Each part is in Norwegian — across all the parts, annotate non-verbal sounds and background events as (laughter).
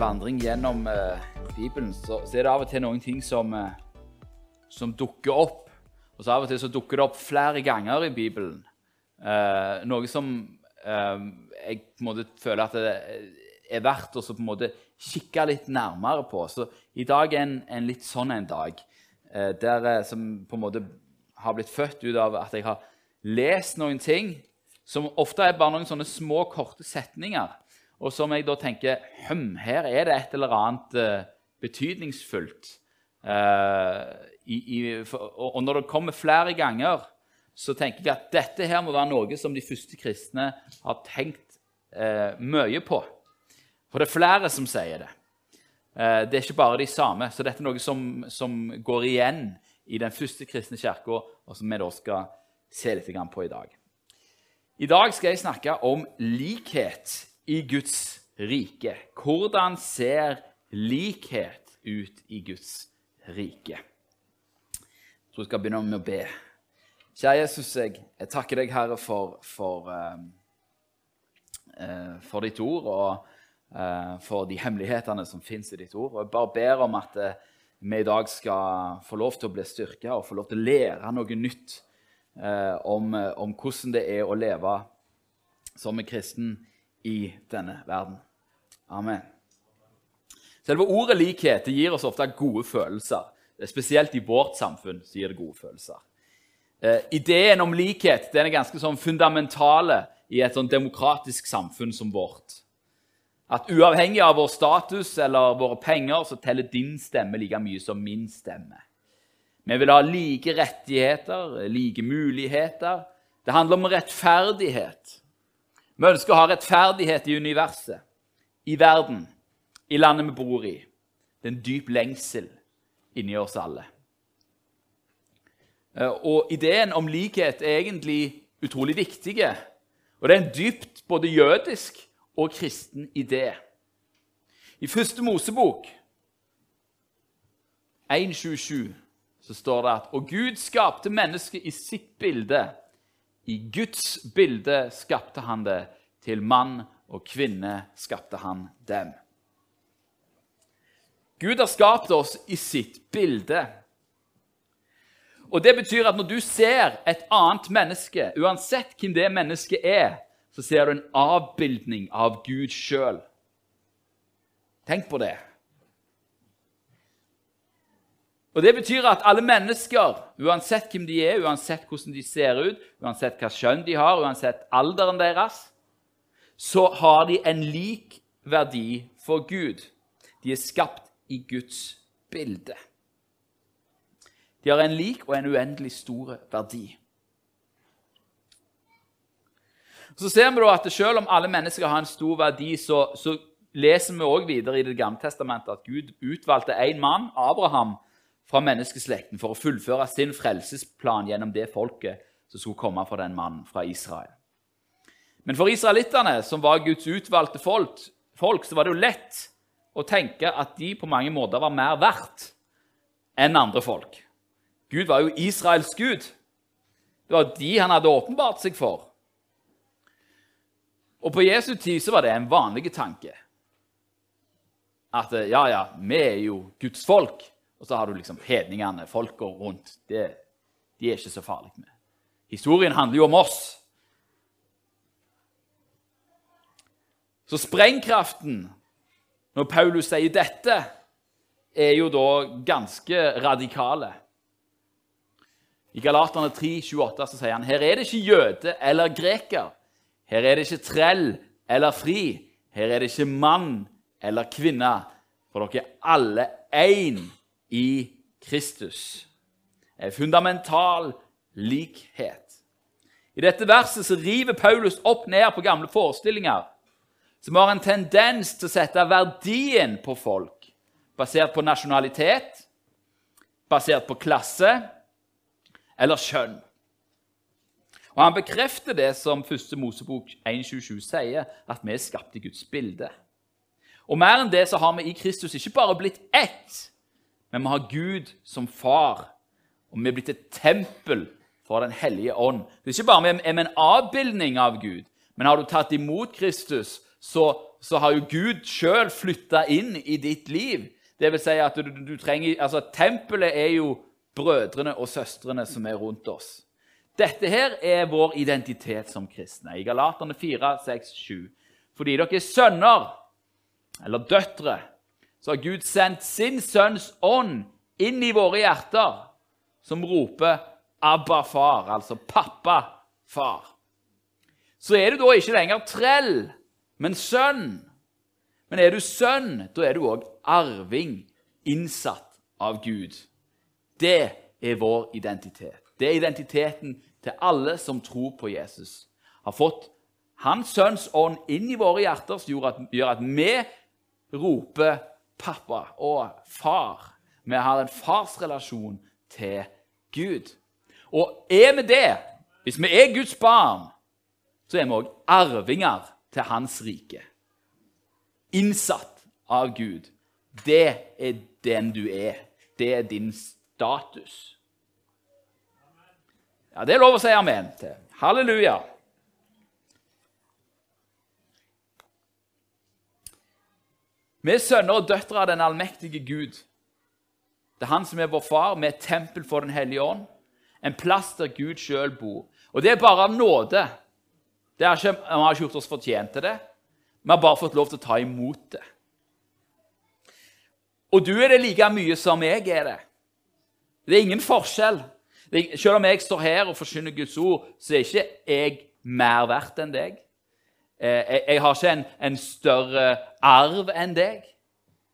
eh, vandring gjennom eh, Bibelen, så, så er det av og til noen ting som, eh, som dukker opp. Og så av og til så dukker det opp flere ganger i Bibelen. Eh, noe som eh, jeg på en måte føler at det er verdt å på en måte kikke litt nærmere på. Så i dag er en, en litt sånn en dag, eh, der, eh, som på en måte har blitt født ut av at jeg har lest noen ting som ofte er bare noen sånne små, korte setninger, og som jeg da tenker Hm, her er det et eller annet eh, betydningsfullt. Uh, i, i, for, og, når det kommer flere ganger, så tenker jeg at dette her må være noe som de første kristne har tenkt uh, mye på. For det er flere som sier det. Uh, det er ikke bare de samme. Så dette er noe som, som går igjen i den første kristne kirka, og som vi da skal se litt på i dag. I dag skal jeg snakke om likhet i Guds rike. Hvordan ser likhet ut i Guds rike? Jeg tror jeg skal begynne med å be. Kjære Jesus, jeg, jeg takker deg, Herre, for, for, uh, for ditt ord og uh, for de hemmelighetene som fins i ditt ord. Og jeg bare ber om at uh, vi i dag skal få lov til å bli styrka og få lov til å lære noe nytt om, om hvordan det er å leve som en kristen i denne verden. Amen. Selve ordet likhet det gir oss ofte gode følelser. Spesielt i vårt samfunn gir det gode følelser. Eh, ideen om likhet den er ganske sånn fundamentale i et sånn demokratisk samfunn som vårt. At uavhengig av vår status eller våre penger så teller din stemme like mye som min stemme. Vi vil ha like rettigheter, like muligheter. Det handler om rettferdighet. Vi ønsker å ha rettferdighet i universet, i verden, i landet vi bor i. Det er en dyp lengsel inni oss alle. Eh, og ideen om likhet er egentlig utrolig viktig. Og det er en dypt både jødisk og kristen idé. I første Mosebok 1.27 så står det at Og Gud skapte mennesket i sitt bilde. I Guds bilde skapte han det. Til mann og kvinne skapte han dem. Gud har skapt oss i sitt bilde. Og Det betyr at når du ser et annet menneske, uansett hvem det mennesket er, så ser du en avbildning av Gud sjøl. Tenk på det. Og Det betyr at alle mennesker, uansett hvem de er, uansett hvordan de ser ut, uansett hva skjønn de har, uansett alderen deres, så har de en lik verdi for Gud. De er skapt i Guds bilde. De har en lik og en uendelig stor verdi. Så ser vi da at Selv om alle mennesker har en stor verdi, så, så leser vi også videre i Det gamle testamentet at Gud utvalgte én mann, Abraham, fra menneskeslekten for å fullføre sin frelsesplan gjennom det folket som skulle komme fra den mannen fra Israel. Men for israelittene, som var Guds utvalgte folk, folk, så var det jo lett å tenke at de på mange måter var mer verdt enn andre folk. Gud var jo Israels gud. Det var de han hadde åpenbart seg for. Og på Jesu tid så var det en vanlig tanke. At ja, ja, vi er jo Guds folk. Og så har du liksom hedningene, folka rundt. Det, de er ikke så farlige med. Historien handler jo om oss. Så sprengkraften når Paulus sier dette, er jo da ganske radikale. I Galaterne 3, 28 så sier han her er det ikke jøde eller greker. Her er det ikke trell eller fri. Her er det ikke mann eller kvinne. For dere er alle én i Kristus. En fundamental likhet. I dette verset så river Paulus opp ned på gamle forestillinger som har en tendens til å sette verdien på folk basert på nasjonalitet, basert på klasse eller kjønn. Og Han bekrefter det som 1. Mosebok 1.27 sier, at vi er skapt i Guds bilde. Og Mer enn det så har vi i Kristus ikke bare blitt ett, men vi har Gud som far, og vi er blitt et tempel for Den hellige ånd. Det er ikke bare vi en avbildning av Gud, men har du tatt imot Kristus, så, så har jo Gud sjøl flytta inn i ditt liv. Det vil si at du, du trenger Altså, tempelet er jo brødrene og søstrene som er rundt oss. Dette her er vår identitet som kristne. I Galaterne 4, 6, 7. Fordi dere er sønner eller døtre, så har Gud sendt sin sønns ånd inn i våre hjerter, som roper 'Abba, far', altså 'pappa, far'. Så er du da ikke lenger trell, men sønn. Men er du sønn, da er du òg arving, innsatt av Gud. Det er vår identitet. Det er identiteten til alle som tror på Jesus. Har fått Hans sønns ånd inn i våre hjerter, som gjør at, gjør at vi roper 'pappa' og 'far'. Vi har en farsrelasjon til Gud. Og er vi det, hvis vi er Guds barn, så er vi òg arvinger til Hans rike. Innsatt av Gud. Det er den du er. Det er din status. Ja, Det er lov å si amen til. Halleluja. Vi er sønner og døtre av den allmektige Gud. Det er Han som er vår far. Vi er et tempel for Den hellige ånd. En plass der Gud sjøl bor. Og det er bare av nåde. Vi har ikke gjort oss fortjent til det. Vi har bare fått lov til å ta imot det. Og du er det like mye som jeg er det. Det er ingen forskjell. Selv om jeg står her og forsyner Guds ord, så er ikke jeg mer verdt enn deg. Eh, jeg har ikke en, en større arv enn deg.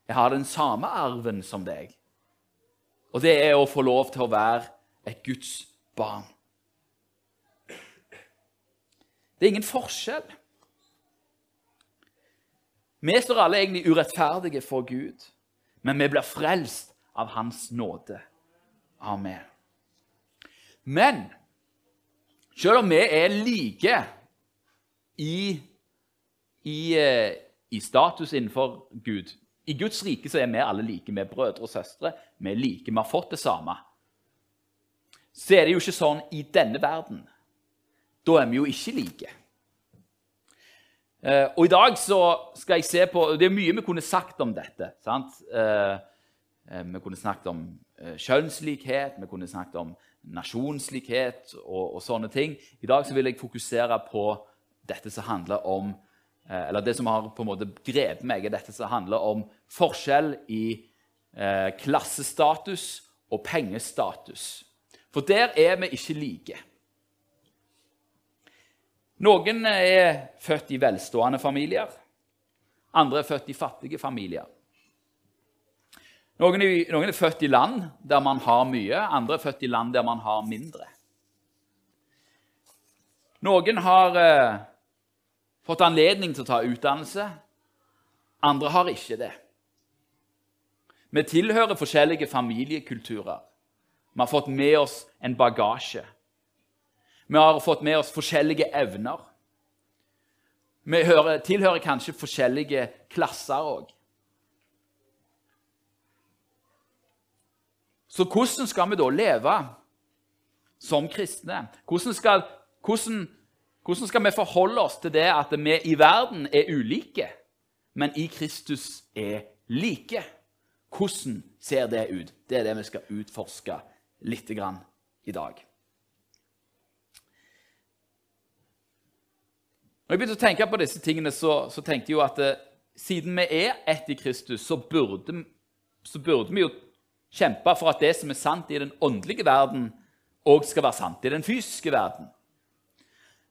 Jeg har den samme arven som deg. Og det er å få lov til å være et Guds barn. Det er ingen forskjell. Vi står alle egentlig urettferdige for Gud, men vi blir frelst av Hans nåde. Amen. Men selv om vi er like i, i, eh, i status innenfor Gud I Guds rike så er vi alle like. Vi er brødre og søstre. Vi er like. Vi har fått det samme. Så er det jo ikke sånn i denne verden. Da er vi jo ikke like. Uh, og i dag så skal jeg se på Det er mye vi kunne sagt om dette. sant? Uh, vi kunne snakket om kjønnslikhet, vi kunne snakket om nasjonslikhet og, og, sånne ting. I dag så vil jeg fokusere på dette som handler om eh, Eller det som har på en måte grepet meg, er dette som handler om forskjell i eh, klassestatus og pengestatus. For der er vi ikke like. Noen er født i velstående familier. Andre er født i fattige familier. Noen er, noen er, født i land der man har mye, andre er født i land der man har mindre. Noen har eh, fått anledning til å ta utdannelse, andre har ikke det. Vi tilhører forskjellige familiekulturer. Vi har fått med oss en bagasje. Vi har fått med oss forskjellige evner. Vi hører, tilhører kanskje forskjellige klasser òg. Så hvordan skal vi da leve som kristne? Hvordan skal, hvordan, hvordan skal, vi forholde oss til det at vi i verden er ulike, men i Kristus er like? Hvordan ser det ut? Det er det vi skal utforske litt i dag. Når jeg begynte å tenke på disse tingene, så, så tenkte jeg jo at eh, siden vi er ett i Kristus, så burde, så burde vi jo kjempe for at det som er sant i den åndelige verden, òg skal være sant i den fysiske verden.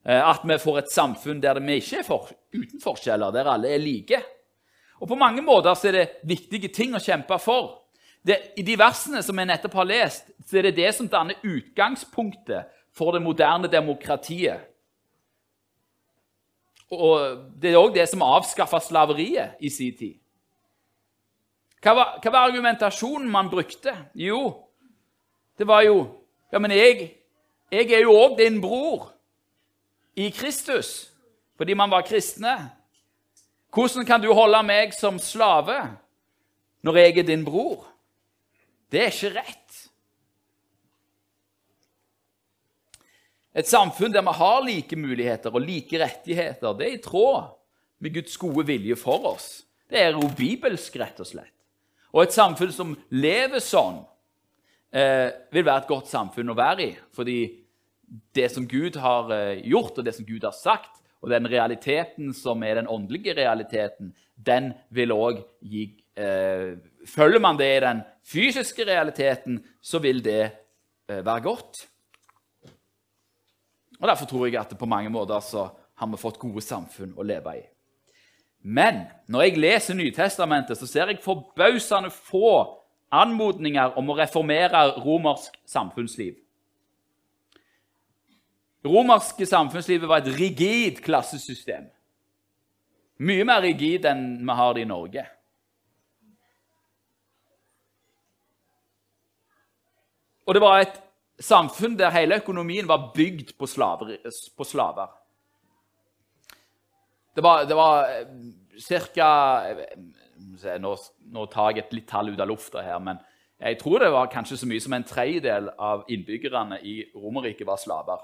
Eh, at vi får et samfunn der vi ikke er for, uten forskjeller, der alle er like. Og På mange måter er det viktige ting å kjempe for. Det, I de versene som jeg nettopp har lest, så er det det som danner utgangspunktet for det moderne demokratiet. Og Det er òg det som avskaffa slaveriet i sin tid. Hva var, hva var, argumentasjonen man brukte? Jo, det var jo Ja, men jeg, jeg er jo òg din bror i Kristus, fordi man var kristne. Hvordan kan du holde meg som slave når jeg er din bror? Det er ikke rett. Et samfunn der vi har like muligheter og like rettigheter, det er i tråd med Guds gode vilje for oss. Det er jo bibelsk, rett og slett. Og et samfunn som lever sånn, eh, vil være et godt samfunn å være i. Fordi det som Gud har eh, gjort, og det som Gud har sagt, og den realiteten som er den åndelige realiteten, den vil òg gi eh, Følger man det i den fysiske realiteten, så vil det eh, være godt. Og Derfor tror jeg at på mange måter så har vi fått gode samfunn å leve i. Men når jeg leser Nytestamentet, så ser jeg forbausende få anmodninger om å reformere romersk samfunnsliv. Romerske samfunnslivet var et rigid klassesystem. Mye mer rigid enn vi har det i Norge. Og det var et samfunn der hele økonomien var bygd på slaver. På slaver. Det var, det var ca. Nå, nå, tar jeg et litt tall ut av lufta her, men jeg tror det var kanskje så mye som en tredjedel av innbyggerne i Romerriket var slaver.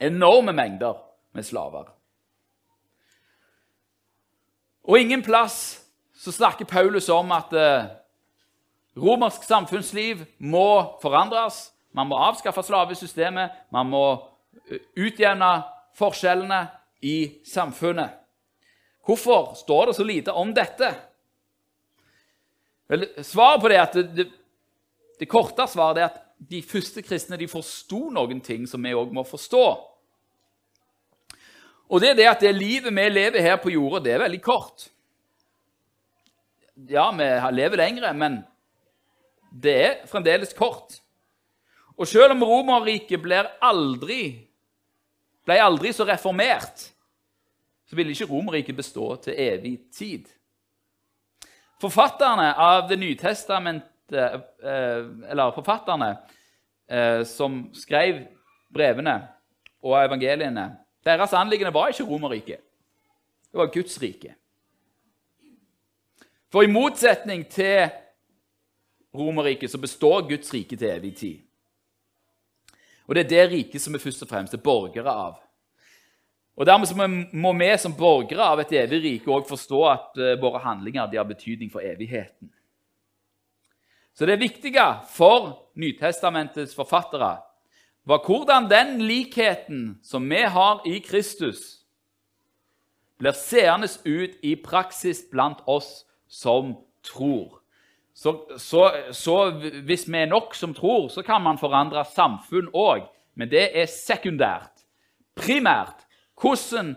Enorme mengder med slaver. Og ingen plass så snakker Paulus om at eh, romersk samfunnsliv må forandres. Man må avskaffe slavesystemet, man må eh, utjevne forskjellene i samfunnet. Hvorfor står det så lite om dette? Vel, svaret på det, at det, det, det korte svaret er at de første kristne de forsto noen ting som vi òg må forstå. Og det er det at det livet vi lever her på jorda, det er veldig kort. Ja, vi lever lengre, men det er fremdeles kort. Og selv om Romerriket ble aldri, ble aldri så reformert, så ville ikke Romerriket bestå til evig tid. Forfatterne av Det nytestamentet, eh, eller forfatterne eh, som skrev brevene og evangeliene, deres anliggende var ikke Romerriket. Det var Guds rike. For i motsetning til Romerriket så består Guds rike til evig tid. Og det er det riket som vi først og fremst er borgere av. Og Dermed må vi som borgere av et evig rike også forstå at våre handlinger har betydning for evigheten. Så det viktige for Nytestamentets forfattere var hvordan den likheten som vi har i Kristus, blir seende ut i praksis blant oss som tror. Så, så, så, hvis vi er nok som tror, så kan man forandre samfunn òg. Men det er sekundært. Primært hvordan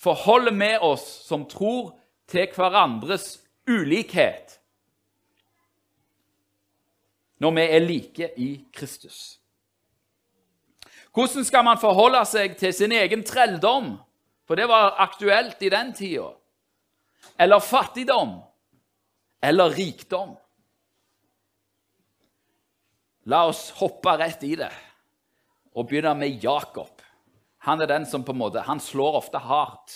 forholder vi oss som tror, til hverandres ulikhet når vi er like i Kristus? Hvordan skal man forholde seg til sin egen trelldom? For det var aktuelt i den tida. Eller fattigdom. Eller rikdom. La oss hoppe rett i det og begynne med Jakob. Han er den som på en måte, han slår ofte hardt.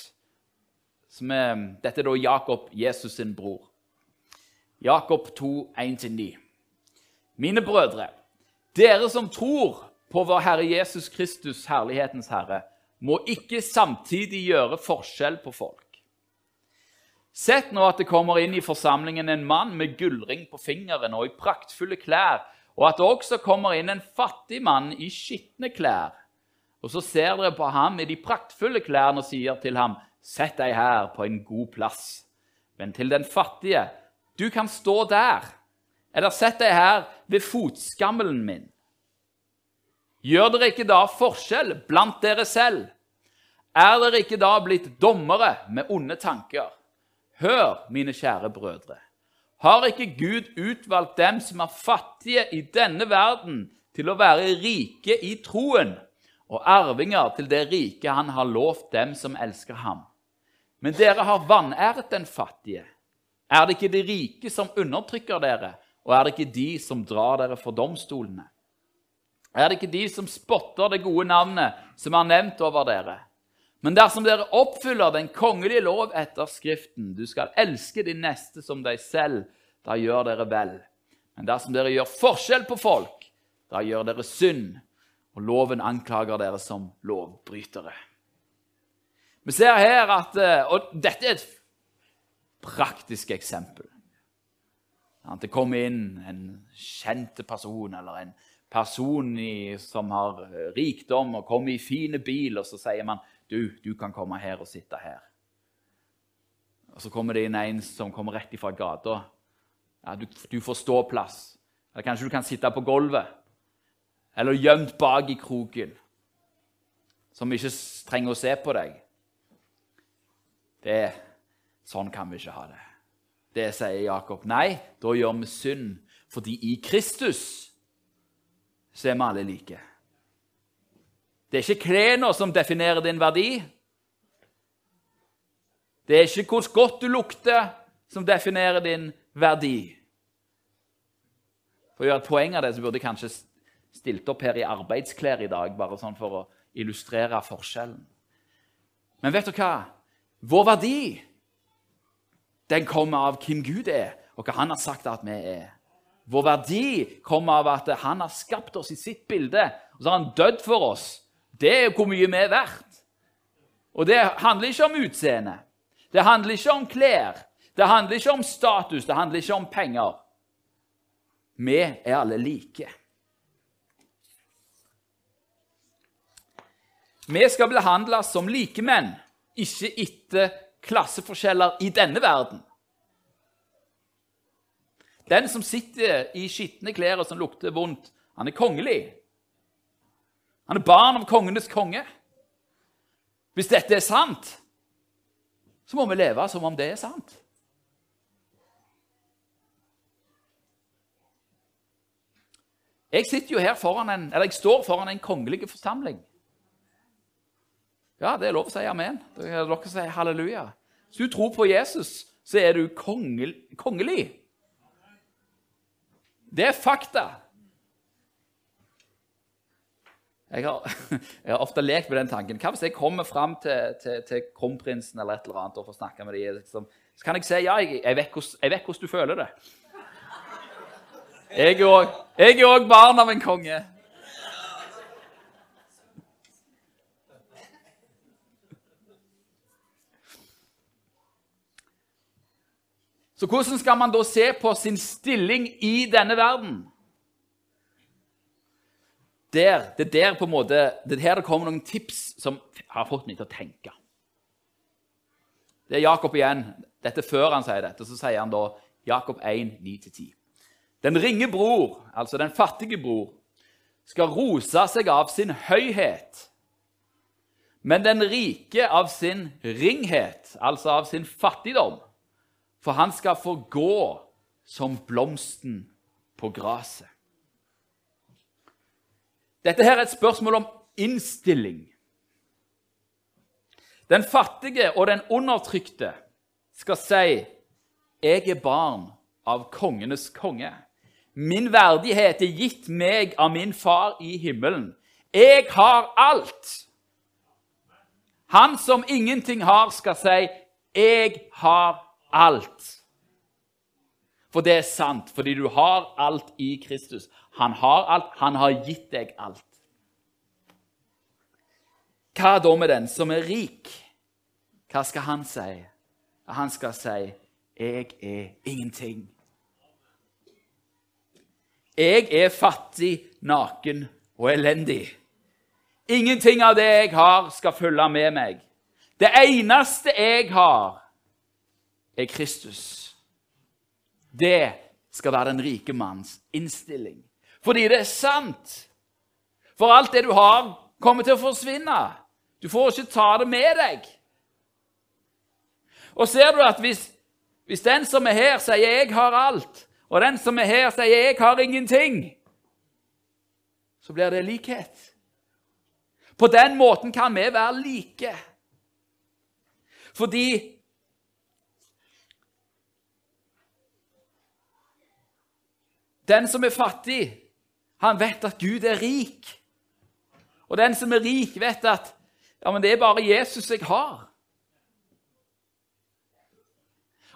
Er, dette er da Jakob, Jesus sin bror. Jakob 2, 1-9. Mine brødre, dere som tror på vår Herre Jesus Kristus, herlighetens Herre, må ikke samtidig gjøre forskjell på folk. Sett nå at det kommer inn i forsamlingen en mann med gullring på fingeren og i praktfulle klær og at det også kommer inn en fattig mann i skitne klær. Og så ser dere på ham i de praktfulle klærne og sier til ham, 'Sett deg her på en god plass.' Men til den fattige, 'Du kan stå der.' Eller 'Sett deg her ved fotskammelen min.' Gjør dere ikke da forskjell blant dere selv? Er dere ikke da blitt dommere med onde tanker? Hør, mine kjære brødre. Har ikke Gud utvalgt dem som er fattige i denne verden, til å være rike i troen og arvinger til det rike han har lovt dem som elsker ham? Men dere har vanæret den fattige. Er det ikke de rike som undertrykker dere, og er det ikke de som drar dere for domstolene? Er det ikke de som spotter det gode navnet som er nevnt over dere? Men dersom dere oppfyller den kongelige lov etter Skriften, du skal elske din neste som deg selv, da gjør dere vel. Men dersom dere gjør forskjell på folk, da gjør dere synd, og loven anklager dere som lovbrytere. Vi ser her at eh, Og dette er et praktisk eksempel. Det kommer inn en kjent person eller en person i, som har eh, rikdom og kommer i fine bil, og så sier man du, du kan komme her og sitte her. Og Så kommer det inn en som kommer rett ifra gata. Ja, du, du får ståplass. Eller kanskje du kan sitte på gulvet. Eller gjemt bak i kroken. Som ikke trenger å se på deg. Det, sånn kan vi ikke ha det. Det sier Jakob. Nei, da gjør vi synd. Fordi i Kristus så er vi alle like. Det er ikke klærne som definerer din verdi. Det er ikke hvor godt du lukter, som definerer din verdi. For å gjøre et poeng av det, så burde jeg kanskje stilt opp her i arbeidsklær i dag, bare sånn for å illustrere forskjellen. Men vet du hva? Vår verdi den kommer av hvem Gud er, og hva han har sagt at vi er. Vår verdi kommer av at han har skapt oss i sitt bilde, og så har han dødd for oss. Det er hvor mye vi er verdt. Og det handler ikke om utseende. Det handler ikke om klær. Det handler ikke om status. Det handler ikke om penger. Vi er alle like. Vi skal behandles som likemenn, ikke etter klasseforskjeller i denne verden. Den som sitter i skitne klær og som lukter vondt, han er kongelig. Han er barn av kongenes konge. Hvis dette er sant, så må vi leve som om det er sant. Jeg jo her foran en, eller jeg står foran en kongelig forsamling. Ja, det er lov å si amen. Dere sier halleluja. Hvis du tror på Jesus, så er du kongel, kongelig. Det er fakta. Jeg har, (laughs) jeg har, ofte lekt med den tanken. Hva hvis jeg kommer fram til, til, til kronprinsen eller et eller annet og får snakke med dem? Liksom, så kan jeg si ja, jeg, jeg vet hvordan du føler det. Jeg er òg barn av en konge. Så hvordan skal man da se på sin stilling i denne verden? Der, det er der på en måte, det er her det kommer noen tips som har fått meg til å tenke. Det er Jakob igjen. Dette Før han sier dette, så sier han da Jakob 1, 9-10. Den ringe bror, altså den fattige bror, skal rose seg av sin høyhet, men den rike av sin ringhet, altså av sin fattigdom. For han skal få gå som blomsten på gresset. Dette her er et spørsmål om innstilling. Den fattige og den undertrykte skal si 'Jeg er barn av kongenes konge'. Min verdighet er gitt meg av min far i himmelen. Jeg har alt. Han som ingenting har, skal si, 'Jeg har alt'. For det er sant, fordi du har alt i Kristus. Han har alt. Han har gitt deg alt. Hva da med den som er rik? Hva skal han si? Han skal si, 'Jeg er ingenting'. Jeg er fattig, naken og elendig. Ingenting av det jeg har, skal følge med meg. Det eneste jeg har, er Kristus. Det skal være den rike manns innstilling. Fordi det er sant. For alt det du har, kommer til å forsvinne. Du får ikke ta det med deg. Og ser du at hvis, hvis den som er her, sier 'jeg har alt', og den som er her, sier 'jeg har ingenting', så blir det likhet. På den måten kan vi være like. Fordi Den som er fattig, han vet at Gud er rik. Og den som er rik, vet at ja, men det er bare Jesus jeg har.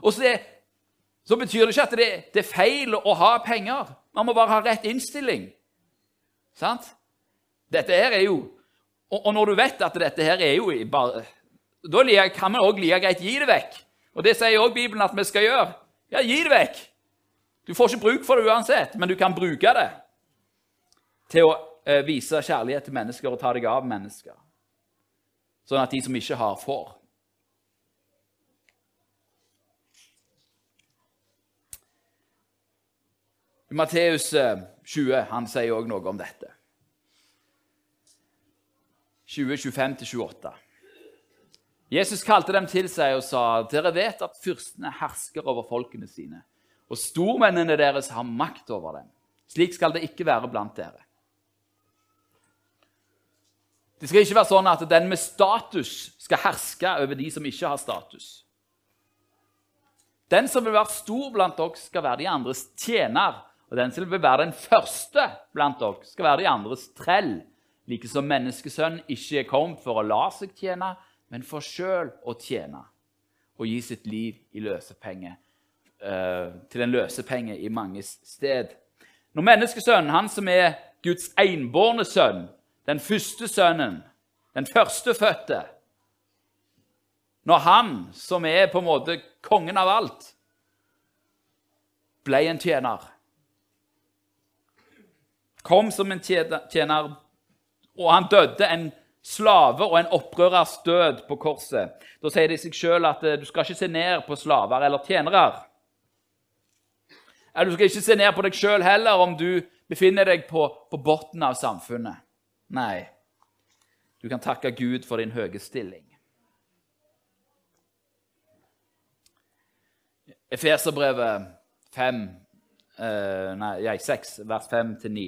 Og så så betyr det ikke at det, det, er feil å ha penger. Man må bare ha rett innstilling. Sant? Dette her er jo og, og, når du vet at dette her er jo bare da kan vi òg like greit gi det vekk. Og det sier òg Bibelen at vi skal gjøre. Ja, gi det vekk. Du får ikke bruk for det uansett, men du kan bruke det til å eh, vise kjærlighet til mennesker og ta deg av mennesker, sånn at de som ikke har, får. Matteus 20 eh, han sier òg noe om dette. 20, 25-28. Jesus kalte dem til seg og sa, 'Dere vet at fyrstene hersker over folkene sine.' 'Og stormennene deres har makt over dem.' Slik skal det ikke være blant dere. Det skal ikke være sånn at den med status skal herske over de som ikke har status. Den som vil være stor blant dere, skal være de andres tjener. Og den som vil være den første blant dere, skal være de andres trell. Like som menneskesønnen ikke er kommet for å la seg tjene, men for sjøl å tjene og gi sitt liv i løsepenge, til en løsepenge i mange sted. Når menneskesønnen, han som er Guds enbårne sønn, den første sønnen, den førstefødte Når han, som er på en måte kongen av alt, ble en tjener kom som en tjener, og han døde en slave og en opprørers død på korset. Da sier det seg sjøl at eh, du skal ikke se ned på slaver eller tjenere. Eller du skal ikke se ned på deg sjøl heller om du befinner deg på, på bunnen av samfunnet. Nei, du kan takke Gud for din høye stilling. Efeserbrevet 5, eh, nei, 6, vers 5-9.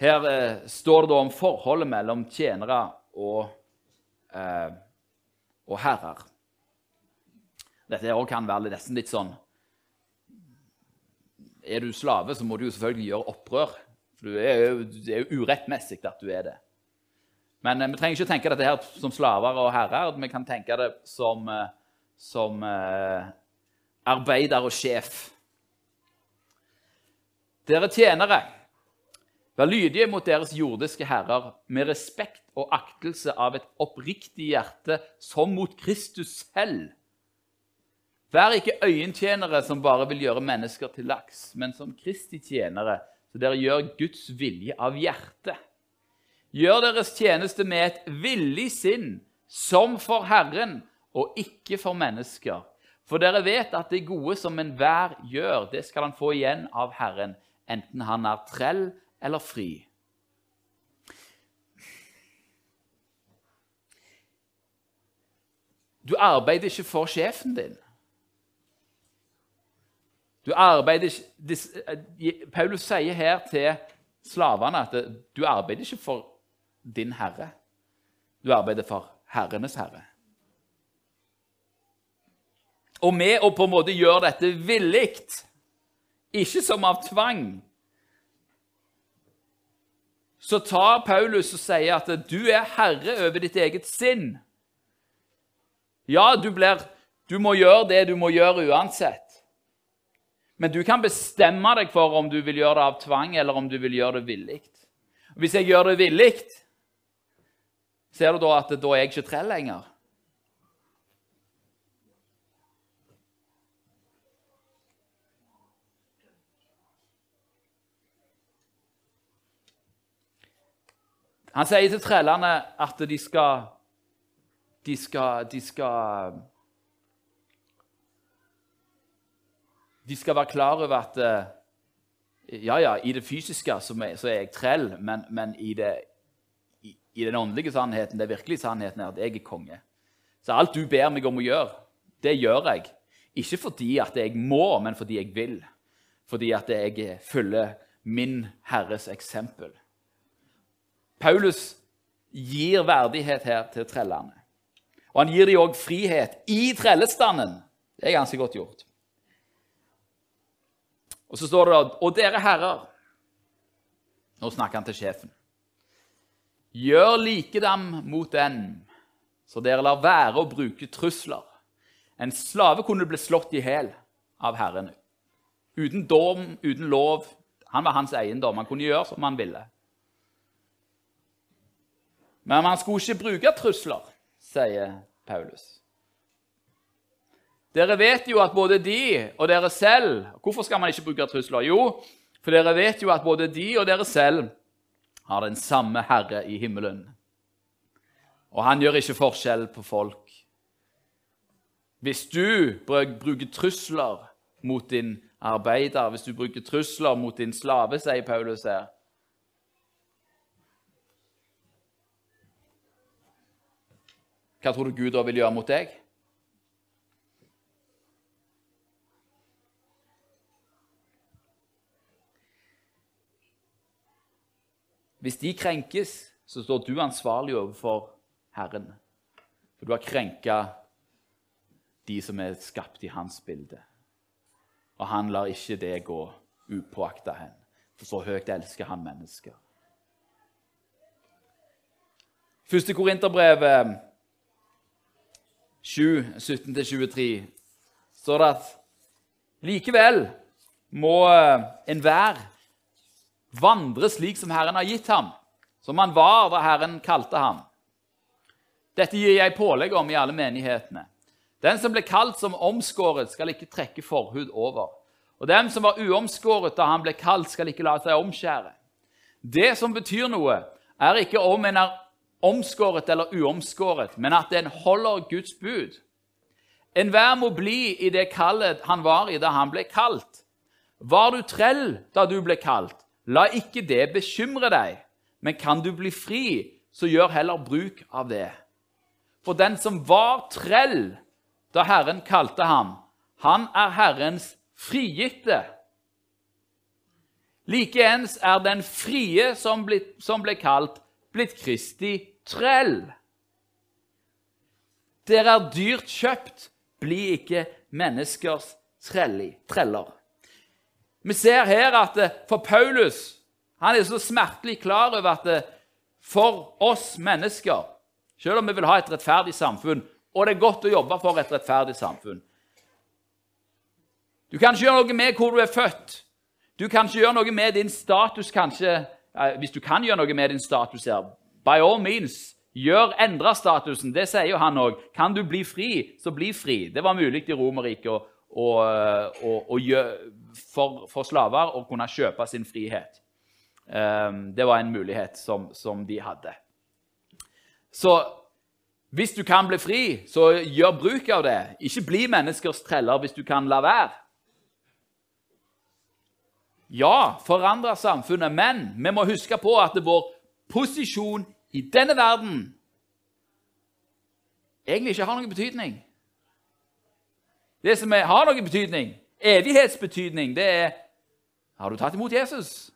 Her eh, står det om forholdet mellom tjenere og, eh, og herrer. Dette kan være nesten litt sånn Er du slave, så må du jo selvfølgelig gjøre opprør. For det er jo, det er jo urettmessig at du er det. Men eh, vi trenger ikke tenke dette her som slaver og herrer. Vi kan tenke det som, eh, som eh, arbeider og sjef. Dere tjenere Vær lydige mot deres jordiske herrer med respekt og aktelse av et oppriktig hjerte, som mot Kristus selv. Vær ikke øyentjenere som bare vil gjøre mennesker til laks, men som Kristi tjenere, så dere gjør Guds vilje av hjertet. Gjør deres tjeneste med et villig sinn, som for Herren og ikke for mennesker. For dere vet at det gode som enhver gjør, det skal han få igjen av Herren, enten han er trell eller fri. Du arbeider ikke for sjefen din. Du arbeider ikke, Paulus sier her til slavene at du arbeider ikke for din herre. Du arbeider for herrenes herre. Og med å på en måte gjøre dette villig, ikke som av tvang, så tar Paulus og sier at du er herre over ditt eget sinn. Ja, du, blir, du må gjøre det du må gjøre uansett. Men du kan bestemme deg for om du vil gjøre det av tvang, eller om du vil gjøre det villig. Hvis jeg gjør det villig, ser du da at da er jeg ikke trell lenger? Han sier til trellene at de skal De skal De skal, de skal være klar over at eh, Ja, ja, i det fysiske så er jeg trell, men, men i, det, i, i, den åndelige sannheten, den virkelige sannheten, er at jeg er konge. Så alt du ber meg om å gjøre, det gjør jeg. Ikke fordi at jeg må, men fordi jeg vil. Fordi at jeg følger min Herres eksempel. Paulus gir verdighet her til trellene. Og han gir dem òg frihet i trellestanden. Det er ganske godt gjort. Og så står det da Og dere herrer Nå snakker han til sjefen. Gjør likedam mot den, så dere lar være å bruke trusler. En slave kunne bli slått i hæl av herren. Uten dom, uten lov. Han var hans eiendom. Han kunne gjøre som han ville. Men man skulle ikke bruke trusler, sier Paulus. Dere vet jo at både de og dere selv Hvorfor skal man ikke bruke trusler? Jo, for dere vet jo at både de og dere selv har den samme Herre i himmelen. Og han gjør ikke forskjell på folk. Hvis du bruker trusler mot din arbeider, hvis du bruker trusler mot din slave, sier Paulus her Hva tror du Gud da vil gjøre mot deg? Hvis de krenkes, så står du ansvarlig overfor Herren. For du har krenka de som er skapt i hans bilde. Og han lar ikke det gå upåakta hen, for så høyt elsker han mennesker. Første Korinterbrevet 7, 17-23 står det at likevel må eh, enhver vandre slik som Herren har gitt ham, som han var da Herren kalte ham. Dette gir jeg pålegg om i alle menighetene. Den som ble kalt som omskåret, skal ikke trekke forhud over. Og den som var uomskåret da han ble kalt, skal ikke la seg omskjære. Det som betyr noe, er ikke om en er omskåret eller uomskåret, men at en holder Guds bud. Enhver må bli i det kallet han var i da han ble kalt. Var du trell da du ble kalt? La ikke det bekymre deg, men kan du bli fri, så gjør heller bruk av det. For den som var trell da Herren kalte ham, han er Herrens frigitte. Likeens er den frie som ble, som ble kalt, blitt Kristi trell. Dere er dyrt kjøpt, bli ikke menneskers treller. Vi ser her at eh, for Paulus han er så smertelig klar over at eh, for oss mennesker selv om vi vil ha et rettferdig samfunn, og det er godt å jobbe for et rettferdig samfunn. Du kan ikke gjøre noe med hvor du er født. Du kan ikke gjøre noe med din status, kanskje. Hvis du kan gjøre noe med din status her, by all means, gjør, endre statusen. Det sier jo han òg. Kan du bli fri, så bli fri. Det var mulig i Romerriket for, for, slaver å kunne kjøpe sin frihet. Um, det var en mulighet som, som de hadde. Så hvis du kan bli fri, så gjør bruk av det. Ikke bli menneskers treller hvis du kan la være. Ja, forandre samfunnet, men vi må huske på at vår posisjon i denne verden egentlig ikke har noen betydning. Det som har noen betydning, evighetsbetydning, det er Har du tatt imot Jesus?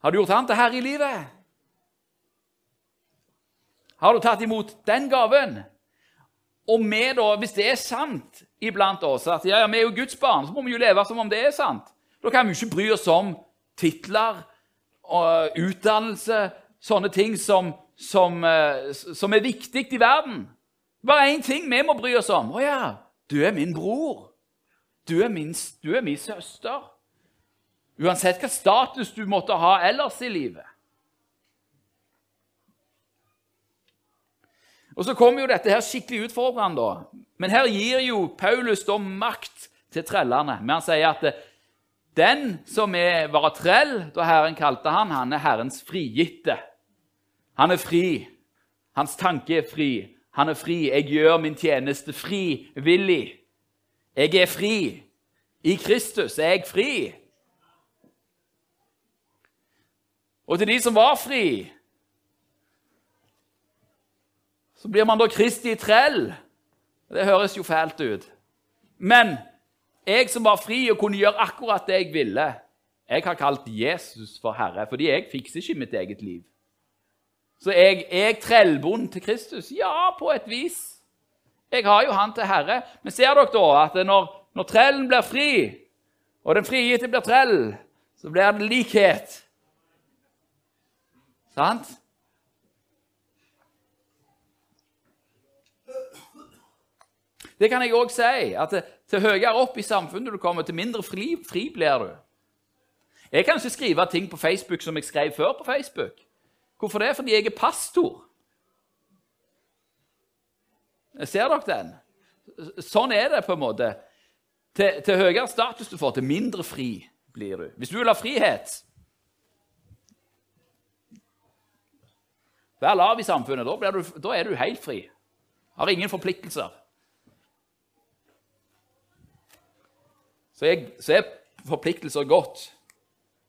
Har du gjort ham til herre i livet? Har du tatt imot den gaven? Og vi da, hvis det er sant iblant oss at ja, ja, vi er jo Guds barn, så må vi jo leve som om det er sant. Da kan vi ikke bry oss om titler og utdannelse, sånne ting som, som, eh, som er viktig i verden. Bare én ting vi må bry oss om. Å ja, du er min bror. Du er min, du er min søster. Uansett hva status du måtte ha ellers i livet. Og Så kommer jo dette her skikkelig ut for da. Men her gir jo Paulus da makt til trellene. Men han sier at den som er, var trell da Herren kalte han, han er Herrens frigitte. Han er fri. Hans tanke er fri. Han er fri. Jeg gjør min tjeneste frivillig. Jeg er fri. I Kristus er jeg fri. Og til de som var fri, Så blir man da Kristi trell. Det høres jo fælt ut. Men jeg som var fri og kunne gjøre akkurat det jeg ville Jeg har kalt Jesus for Herre, fordi jeg fikser ikke mitt eget liv. Så jeg er trellbond til Kristus? Ja, på et vis. Jeg har jo han til Herre. Men ser dere da at når, når trellen blir fri, og den frigitte blir trell, så blir det likhet. Sant? Det kan jeg òg si. at Til høyere opp i samfunnet du kommer, til mindre fri, fri blir du. Jeg kan ikke skrive ting på Facebook som jeg skrev før på Facebook. Hvorfor det? Fordi jeg er pastor. Ser dere den? Sånn er det på en måte. Til, til høyere status du får, til mindre fri blir du. Hvis du vil ha frihet Vær lav i samfunnet. Da, du, da er du helt fri. Har ingen forpliktelser. Så er, så er forpliktelser godt.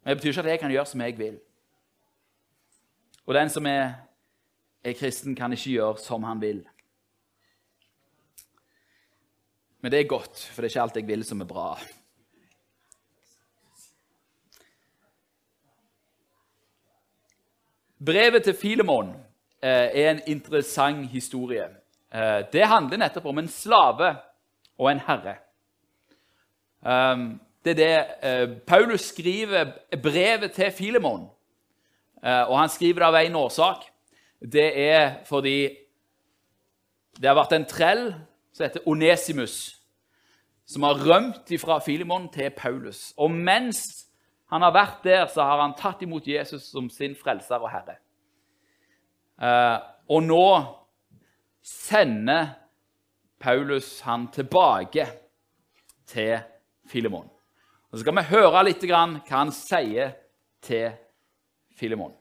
Men det betyr ikke at jeg kan gjøre som jeg vil. Og den som er, er kristen, kan ikke gjøre som han vil. Men det er godt, for det er ikke alt jeg vil, som er bra. Brevet til Filemon eh, er en interessant historie. Eh, det handler nettopp om en slave og en herre. Um, det er det eh, Paulus skriver brevet til Filemon, eh, og han skriver det av én årsak. Det er fordi det har vært en trell som heter Onesimus, som har rømt fra Filemon til Paulus. Og mens han har vært der, så har han tatt imot Jesus som sin frelser og herre. Eh, og nå sender Paulus han tilbake til Filemon. Så skal vi høre litt hva han sier til Filemon.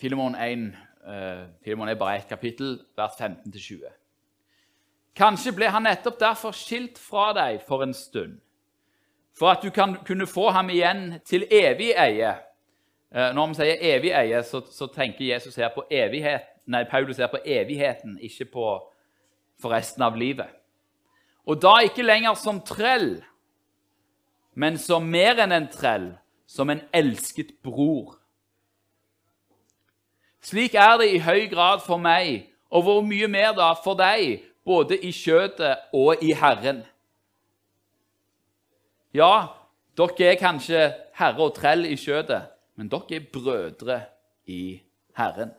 Filemon 1 uh, Filemon er bare ett kapittel, vers 15-20. Kanskje ble han nettopp derfor skilt fra deg for en stund, for at du kan kunne få ham igjen til evig eie. Uh, når vi sier evig eie, så, så, tenker Jesus her på evighet, nei, Paulus her på evigheten, ikke på for resten av livet. Og da ikke lenger som trell, men som mer enn en trell, som en elsket bror. Slik er det i høy grad for meg, og hvor mye mer da for deg, både i kjøtet og i Herren. Ja, dere er kanskje herre og trell i kjøtet, men dere er brødre i Herren.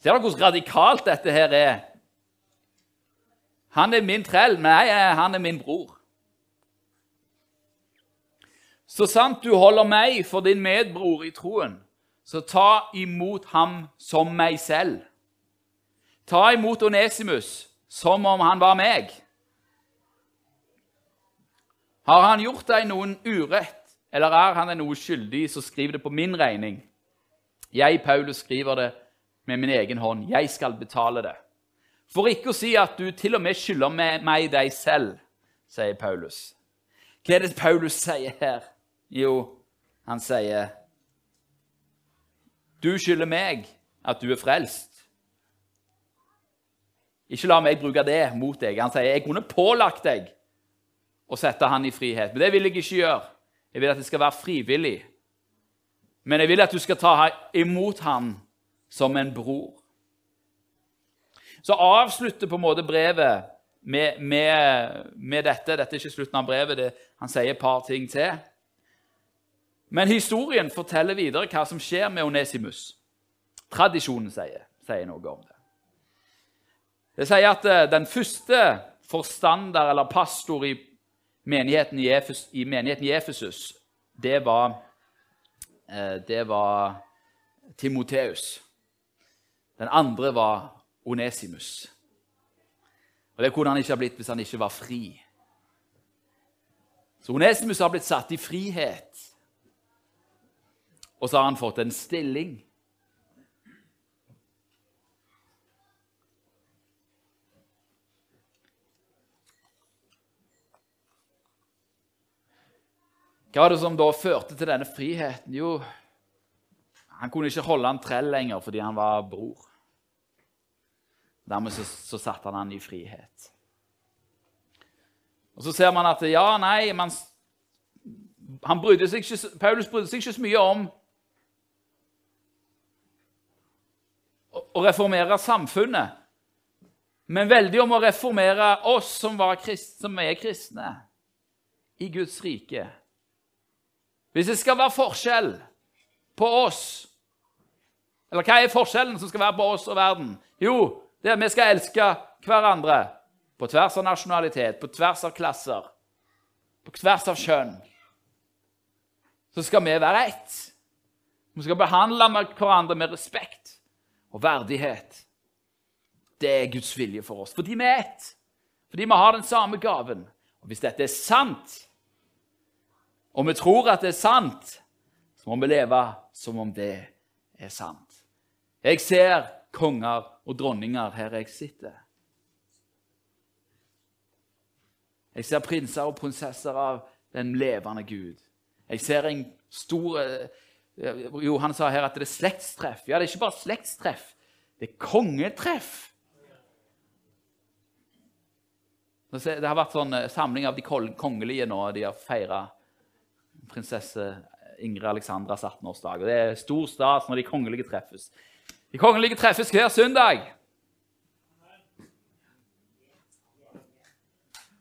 Ser dere hvor radikalt dette her er? Han er min trell. Nei, han er min bror. Så sant du holder meg for din medbror i troen, så ta imot ham som meg selv. Ta imot Onesimus som om han var meg. Har han gjort deg noen urett, eller er han deg noe skyldig, så skriv det på min regning. Jeg, Paulus, skriver det med min egen hånd. Jeg skal betale det. For ikke å si at du til og med skylder meg deg selv, sier Paulus. Hva er det Paulus sier her? Jo, han sier du skylder meg at du er frelst. Ikke la meg bruke det mot deg. Han sier jeg kunne pålagt deg å sette han i frihet, men det vil jeg ikke gjøre. Jeg vil at det skal være frivillig. Men jeg vil at du skal ta imot han som en bror. Så avslutter på en måte brevet med, med, med dette. Dette er ikke slutten av brevet. Det, han sier et par ting til. Men historien forteller videre hva som skjer med Onesimus. Tradisjonen sier, sier noe om det. Det sier at eh, den første forstander eller pastor i menigheten i, Efes, i menigheten i Efesus, det var, eh, det var Timoteus. Den andre var Onesimus. Og Det kunne han ikke ha blitt hvis han ikke var fri. Så Onesimus har blitt satt i frihet. Og så har han fått en stilling. Hva var det som da førte til denne friheten? Jo, han kunne ikke holde en trell lenger fordi han var bror. Dermed så, så satte han han i frihet. Og Så ser man at ja, nei, man, han Paulus brydde seg ikke så mye om å reformere samfunnet, men veldig om å reformere oss som, krist, som er kristne, i Guds rike. Hvis det skal være forskjell på oss Eller hva er forskjellen som skal være på oss og verden? Jo, det er at vi skal elske hverandre på tvers av nasjonalitet, på tvers av klasser, på tvers av kjønn. Så skal vi være ett. Vi skal behandle hverandre med respekt og verdighet. Det er Guds vilje for oss. Fordi vi er ett. Fordi vi har den samme gaven. Og hvis dette er sant, og vi tror at det er sant, så må vi leve som om det er sant. Jeg ser konger og dronninger her jeg sitter. Jeg ser prinser og prinsesser av den levende Gud. Jeg ser en stor eh, Johan sa her at det er slektstreff. Ja, det er ikke bare slektstreff. Det er kongetreff. Det har vært sånn eh, samling av de kongelige nå. De har feira prinsesse Ingrid Alexandras 18-årsdag. Det er stor stas når de kongelige treffes. De kongelige treffes hver søndag.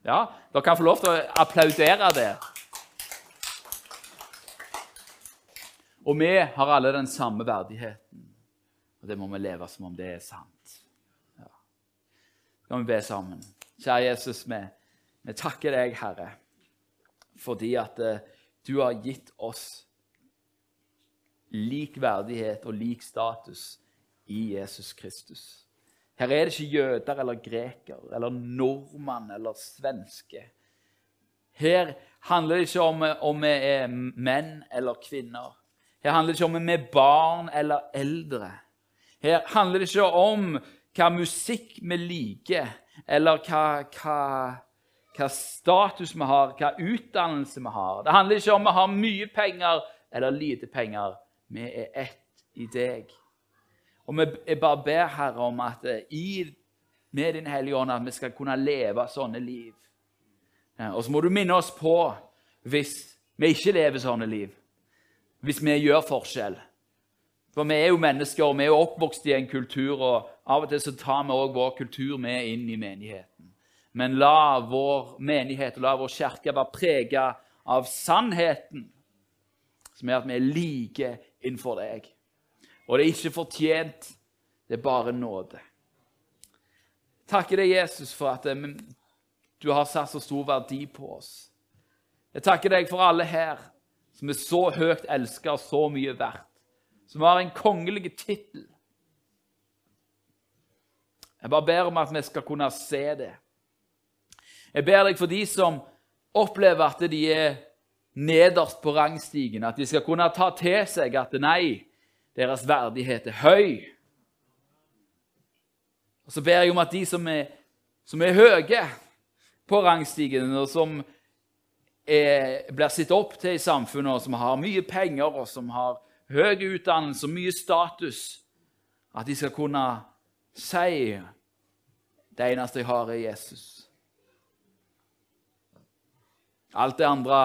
Ja, dere kan få lov til å applaudere det. Og vi har alle den samme verdigheten. Og det må vi leve som om det er sant. Ja. Skal vi be sammen. Kjære Jesus, vi, vi takker deg, Herre, fordi at uh, du har gitt oss lik verdighet og lik status i Jesus Kristus. Her er det ikke jøder eller greker eller nordmann eller svenske. Her handler det ikke om om vi er menn eller kvinner. Her handler det ikke om vi er barn eller eldre. Her handler det ikke om hva musikk vi liker, eller hva, hva, hva status vi har, hva utdannelse vi har. Det handler ikke om vi har mye penger eller lite penger. Vi er ett i deg. Og vi bare ber Herre om at eh, i, med Din Hellige Ånd at vi skal kunne leve sånne liv. Og så må du minne oss på hvis vi ikke lever sånne liv, hvis vi gjør forskjell. For vi er jo mennesker, og vi er jo oppvokst i en kultur, og av og til så tar vi også vår kultur med inn i menigheten. Men la vår menighet og la vår kirke være preget av sannheten, som er at vi er like innenfor deg. Og det er ikke fortjent, det er bare nåde. Takker deg, Jesus, for at eh, du har satt så stor verdi på oss. Jeg takker deg for alle her som er så høyt elska og så mye verdt, som har en kongelig tittel. Jeg bare ber om at vi skal kunne se det. Jeg ber deg for de som opplever at de er nederst på rangstigen, at de skal kunne ta til seg at nei, deres verdighet er høy. Og Så ber jeg om at de som er, som er høye på rangstigen, og som blir sett opp til i samfunnet, og som har mye penger, og som har høy utdannelse og mye status, at de skal kunne si det eneste jeg har, er Jesus. Alt det andre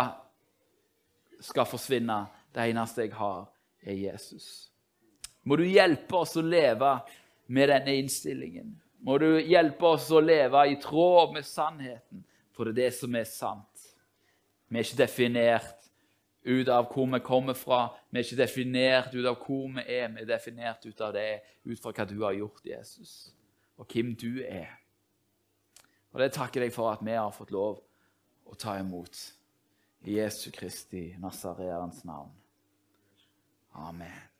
skal forsvinne. Det eneste jeg har, er Jesus. Må du hjelpe oss å leve med denne innstillingen. Må du hjelpe oss å leve i tråd med sannheten, for det er det som er sant. Vi er ikke definert ut av hvor vi kommer fra. Vi er ikke definert ut av hvor vi er. Vi er definert ut av det, ut fra hva du har gjort, Jesus, og hvem du er. Og Det takker jeg for at vi har fått lov å ta imot. I Jesu Kristi Nasareerens navn. Amen.